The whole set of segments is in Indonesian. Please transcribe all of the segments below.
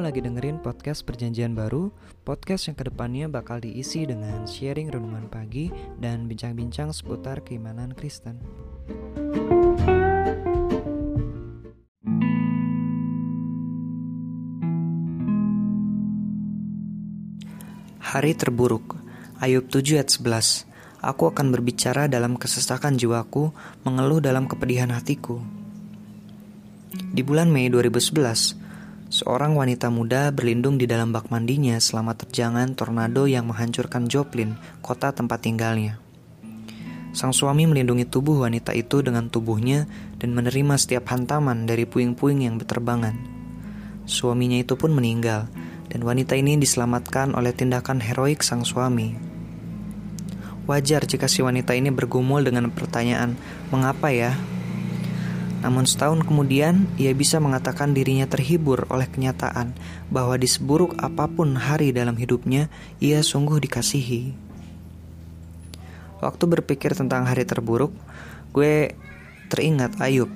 lagi dengerin podcast Perjanjian Baru, podcast yang ke depannya bakal diisi dengan sharing renungan pagi dan bincang-bincang seputar keimanan Kristen. Hari terburuk, Ayub 7 ayat 11. Aku akan berbicara dalam kesesakan jiwaku, mengeluh dalam kepedihan hatiku. Di bulan Mei 2011, seorang wanita muda berlindung di dalam bak mandinya selama terjangan tornado yang menghancurkan Joplin, kota tempat tinggalnya. Sang suami melindungi tubuh wanita itu dengan tubuhnya dan menerima setiap hantaman dari puing-puing yang berterbangan. Suaminya itu pun meninggal, dan wanita ini diselamatkan oleh tindakan heroik sang suami. Wajar jika si wanita ini bergumul dengan pertanyaan, "Mengapa ya?" Namun setahun kemudian, ia bisa mengatakan dirinya terhibur oleh kenyataan bahwa di seburuk apa pun hari dalam hidupnya, ia sungguh dikasihi. Waktu berpikir tentang hari terburuk, gue teringat Ayub.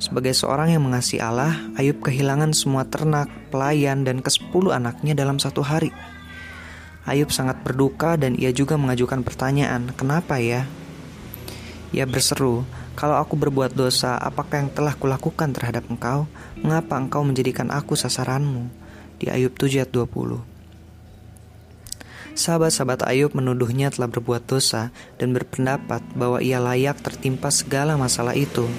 Sebagai seorang yang mengasihi Allah, Ayub kehilangan semua ternak, pelayan, dan kesepuluh anaknya dalam satu hari. Ayub sangat berduka dan ia juga mengajukan pertanyaan, "Kenapa ya?" Ia berseru, "Kalau aku berbuat dosa, apakah yang telah kulakukan terhadap engkau? Mengapa engkau menjadikan aku sasaranmu?" Di Ayub 7 ayat 20. Sahabat-sahabat Ayub menuduhnya telah berbuat dosa dan berpendapat bahwa ia layak tertimpa segala masalah itu.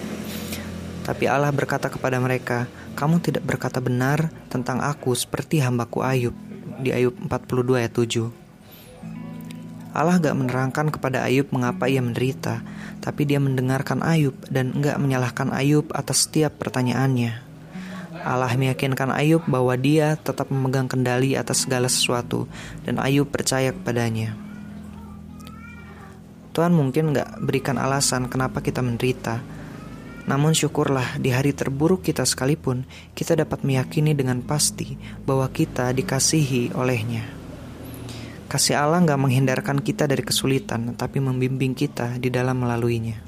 Tapi Allah berkata kepada mereka, "Kamu tidak berkata benar tentang aku seperti hambaku Ayub." di Ayub 42 ayat 7. Allah gak menerangkan kepada Ayub mengapa ia menderita, tapi dia mendengarkan Ayub dan gak menyalahkan Ayub atas setiap pertanyaannya. Allah meyakinkan Ayub bahwa dia tetap memegang kendali atas segala sesuatu dan Ayub percaya kepadanya. Tuhan mungkin gak berikan alasan kenapa kita menderita, namun syukurlah di hari terburuk kita sekalipun, kita dapat meyakini dengan pasti bahwa kita dikasihi olehnya. Kasih Allah nggak menghindarkan kita dari kesulitan, tapi membimbing kita di dalam melaluinya.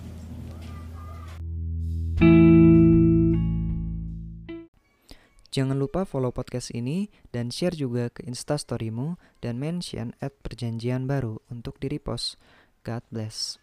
Jangan lupa follow podcast ini dan share juga ke instastorymu dan mention at perjanjian baru untuk di repost. God bless.